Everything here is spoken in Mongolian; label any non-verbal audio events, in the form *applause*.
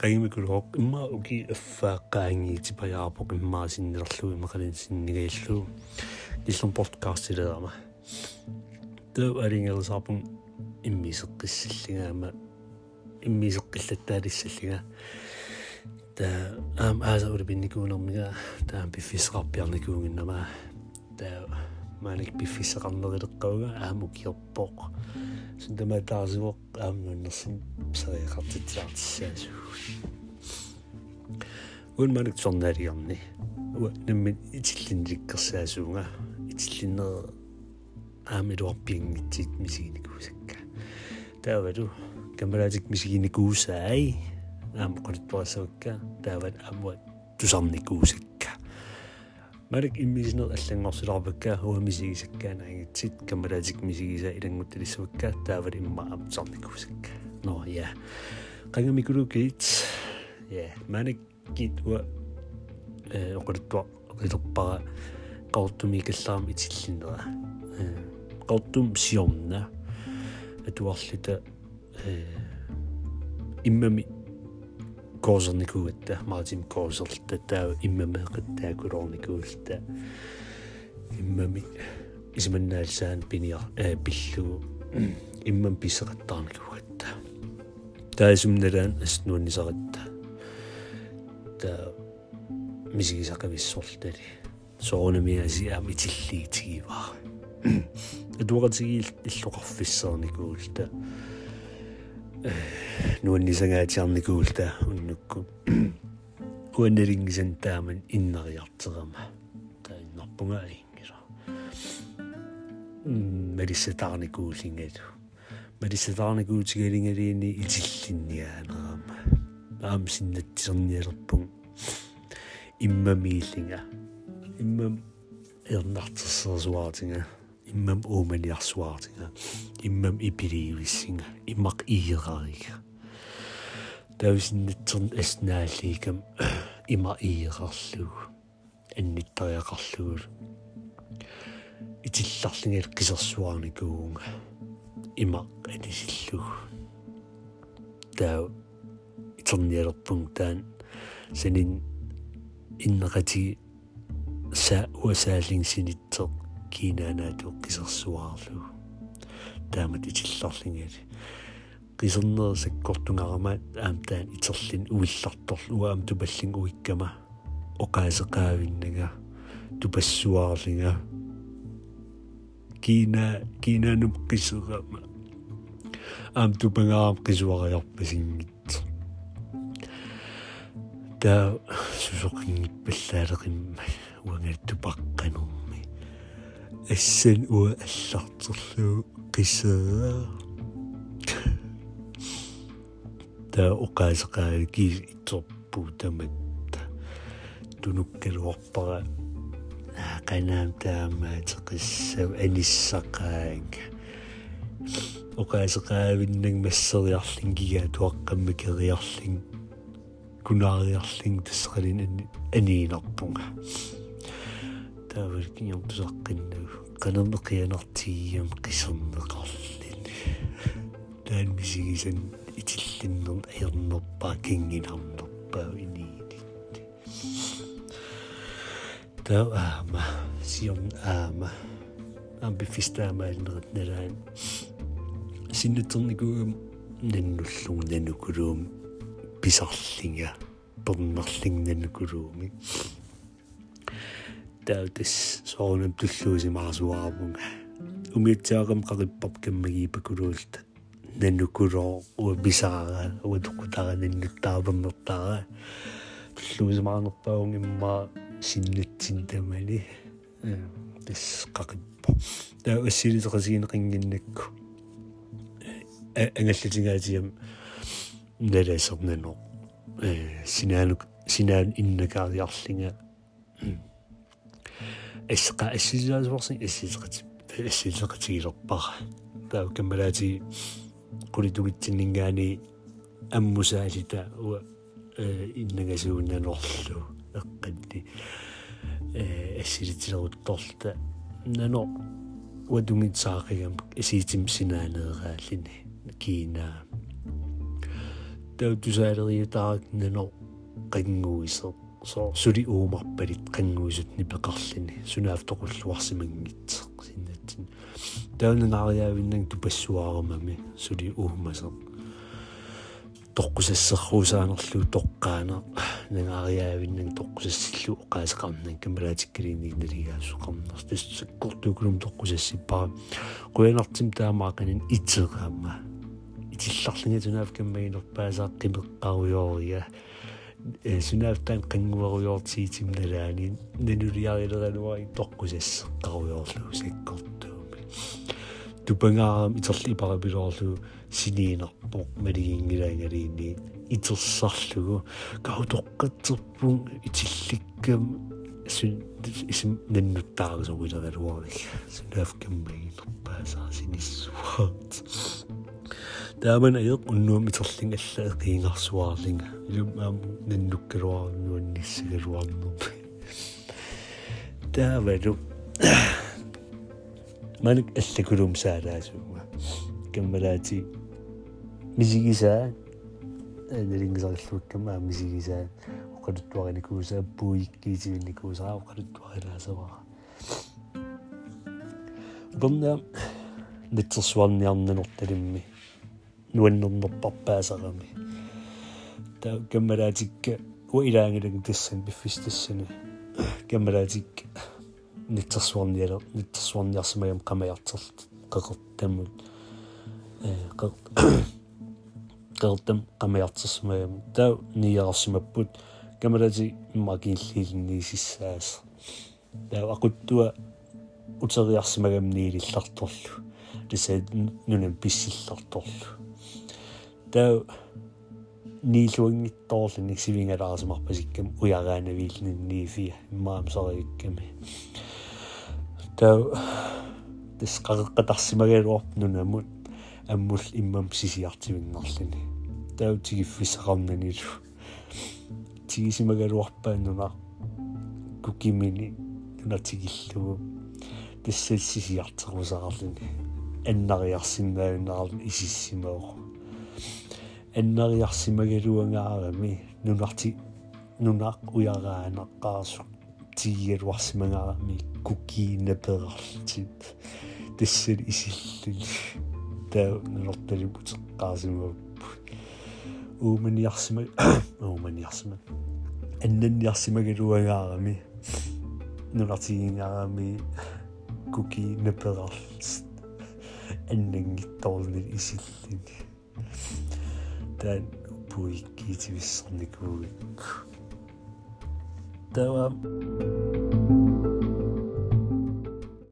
qagimikuloq imma uki affaaqaangiiti pajaarpoq imma sinnerlu imaqalin sinnigaillu illum podcastileraama tau alingerusaarpun immiseqqissallingaama иммисеққиллаттаалиссаллига таа аам ааса улипинникуунэрмига таа пиффисеқарпиарникуунгиннама таа маник пиффисеқарнерилеққауга ааму киорпоқ сунтамаатаарсуоқ аамнууннерсин сариақартитсаартиссаасу уун маник сорнаалиарни уа наммит итиллинликкерсаасуунга итиллиннер аамилуарпиангитсит мисигиникуусакка таавалу камератик мисигиникуусаай аам qulittuassavakka taavat amwa tusarnikuusakka малик иммисинер аллангорсуларпакка хуамисигисаккаанаангитсит камератик мисигиса илангутталиссавакка таават имма амсарникуусакка но я. Qangamikulukiit я. Малик кит уа э qulittua qilерпара qawtumi kallaam itillинера qawtum siorna атуарлита иммами коосерникугатта маатим коосерлта таа иммамеэқаттаакулорникуулта иммами исманнаалсаан пиниар э пиллугу иммам писсеқаттаарникугатта таасумналаан аснуаннисаратта таа мисигисақависсорлтали соонами асиаами тиллиитигиваа адуаратигиил иллоқарфиссаарникуулта нуаннисангаатиарникуулта уннукку уаннерингисан тааман иннариартерама таиннарпунга ингила малиссатаарникуулингату малиссатаарникуутигалингалиини итиллинниаанерама аам синнатсерниалерпун иммамииллинга иммам ернартерсерсуаатинга иммам ууманиарсуаартинга иммам ипиливиссинга иммақ иерарига тависиннатсерн аснааллигам *clears throat* има иерарлуг анниттариақарлугул итилларлингал қисерсуарникуунга има анисиллуг. Таа итерниалерпун таан санин иннеқати са уасааллингсинитсеқ кинаанаату qisерсуаарлу таамат итилларлингали qisernerisakkортунгарамаат аамтаан итерлин уилларторлу уаам тупаллин уиккама оқаасеқаавиннага тупассуаарлинга кина кинанум qisерама аам тупангаам qisuариарпасингит таа сусоқингиппаллаалеқимма уангаттупаққанум ассан уа аллартерлуу qissaa та оқаасеқаа ки итсорпу таматта тунуккалуарпара qanaam taamaatеқиссав аниссақаанг оқаасеқаавиннаг массериарлин гига туаққамма кериарлин кунаариарлин тассақалин аниинарпунга таавалкиам тусаққиннагу канернеқианартигиам қисернеқарлин таан мисигисан итиллиннерн аернерпаа кингинарнерпаа иниит таа аама сиом аама амбифистаамаалнерат налаан синнутерникуум наннуллуг нанукулуум писарлинга пернерлин нанукулууми таутас соонам туллуусимаасуаарпунга умиутсаагам қариппап каммагиипакулуулта нанукулоо уабисаараа уатоқутарананнуттааваммертаара туллуусимаарнерпаагун имма синнатсин тамани тас қақиппо таа ассилисеқасигинеқингиннакку ангаллатингаатиам наласернано э синаанук синаан иннакаариарлинга эсқа ассилиасуарсин ассилеқати ассилеқатигилерпара таа каммалаати qulituгитсиннингаани аммусаалита уа э иннагасууннанорлу эққанни э ассилитилерутторлта нано уатунгитсаақигам исиитим синаанеерааллини кина таутусаалериутаак нано qanguisoo so suli uumарпалит qanguisut nipeqarlini sunaaf toqulluarsimangitse sinnatsin таунанаариаавиннан тупассуаармами сули уумасеq тоққусассерруусаанерлу тоққаана нагаариаавиннан тоққусассиллу оқаасеқарнан камалаатиккалиинник налигаасу қарнерс тассаккортукулум тоққусассиппара қуянартим таамаақанин итсеқаама итилларлинга тунаав каммагинерпаасаа қимеққаруйоория э сунаавтаан қангуаруйоортиитимналаани нанулиарилерануари тоққусассеққаруйоорлу саккортууми тупангаарам итерли парапилоорлу синиинарпоқ малигингилаангалиинни итерсарлугу каутоққатсерпун итилликкам сун исм наннуттаарусоруилералуарик сунаав каммагинерпаасаа синиссуаат тааман аёқ уннуам итерлин алла эқиингарсуаарлинга илум аам наннуккалуарнуанниссагалуарнер таавалу маник аллакулум саалаасуга каммалаати мисигисаа налингисарлууккама мисигисаа оқалуттуариникуусаа пуиккиитивинникуусаа оқалуттуарилаасавара гонна нитсерсуарниарнанорталимми нуаннернерпарпаасарами таа каммалаатикка уилаангилаг тассан пиффистассани каммалаатикка нитсерсуарниала нитсерсуарниарсимагам qamajarterт qeqertamut э qeqertam qamajartersимагам *coughs* таа ниярсимаппут камалаати иммакииллиилинниисиссаас таа aquttua утериарсимагам ниилилларторлу тасаа нунам писсилларторлу таа niiluingittoorluni sivingalaarsumarpasikkam ujaraaнаviilnunniifia immaamsariikkami таа тасқаққатарсимагалуарп нунамут аммул иммам сисиартивиннарлини таа тигиффисақарнанилу тигисимагалуарпааннуна кукимини нунатигиллугу тассалсисиартерусаарлини аннариарсиммаагуннаарлу исиссимао аннариарсимагалуангаарами нунарти нунақ уяраанаққарсу тигалуарсимангаарами кукииннаперарлтит тассали исиллуни таа нунартали путеққарсимаваппу ууманиарсима ууманиарсима аннанниарсимагалуангаарами нунартигингаарами кукииннаперарлт That boy iki biz sonraki bölüm. Devam.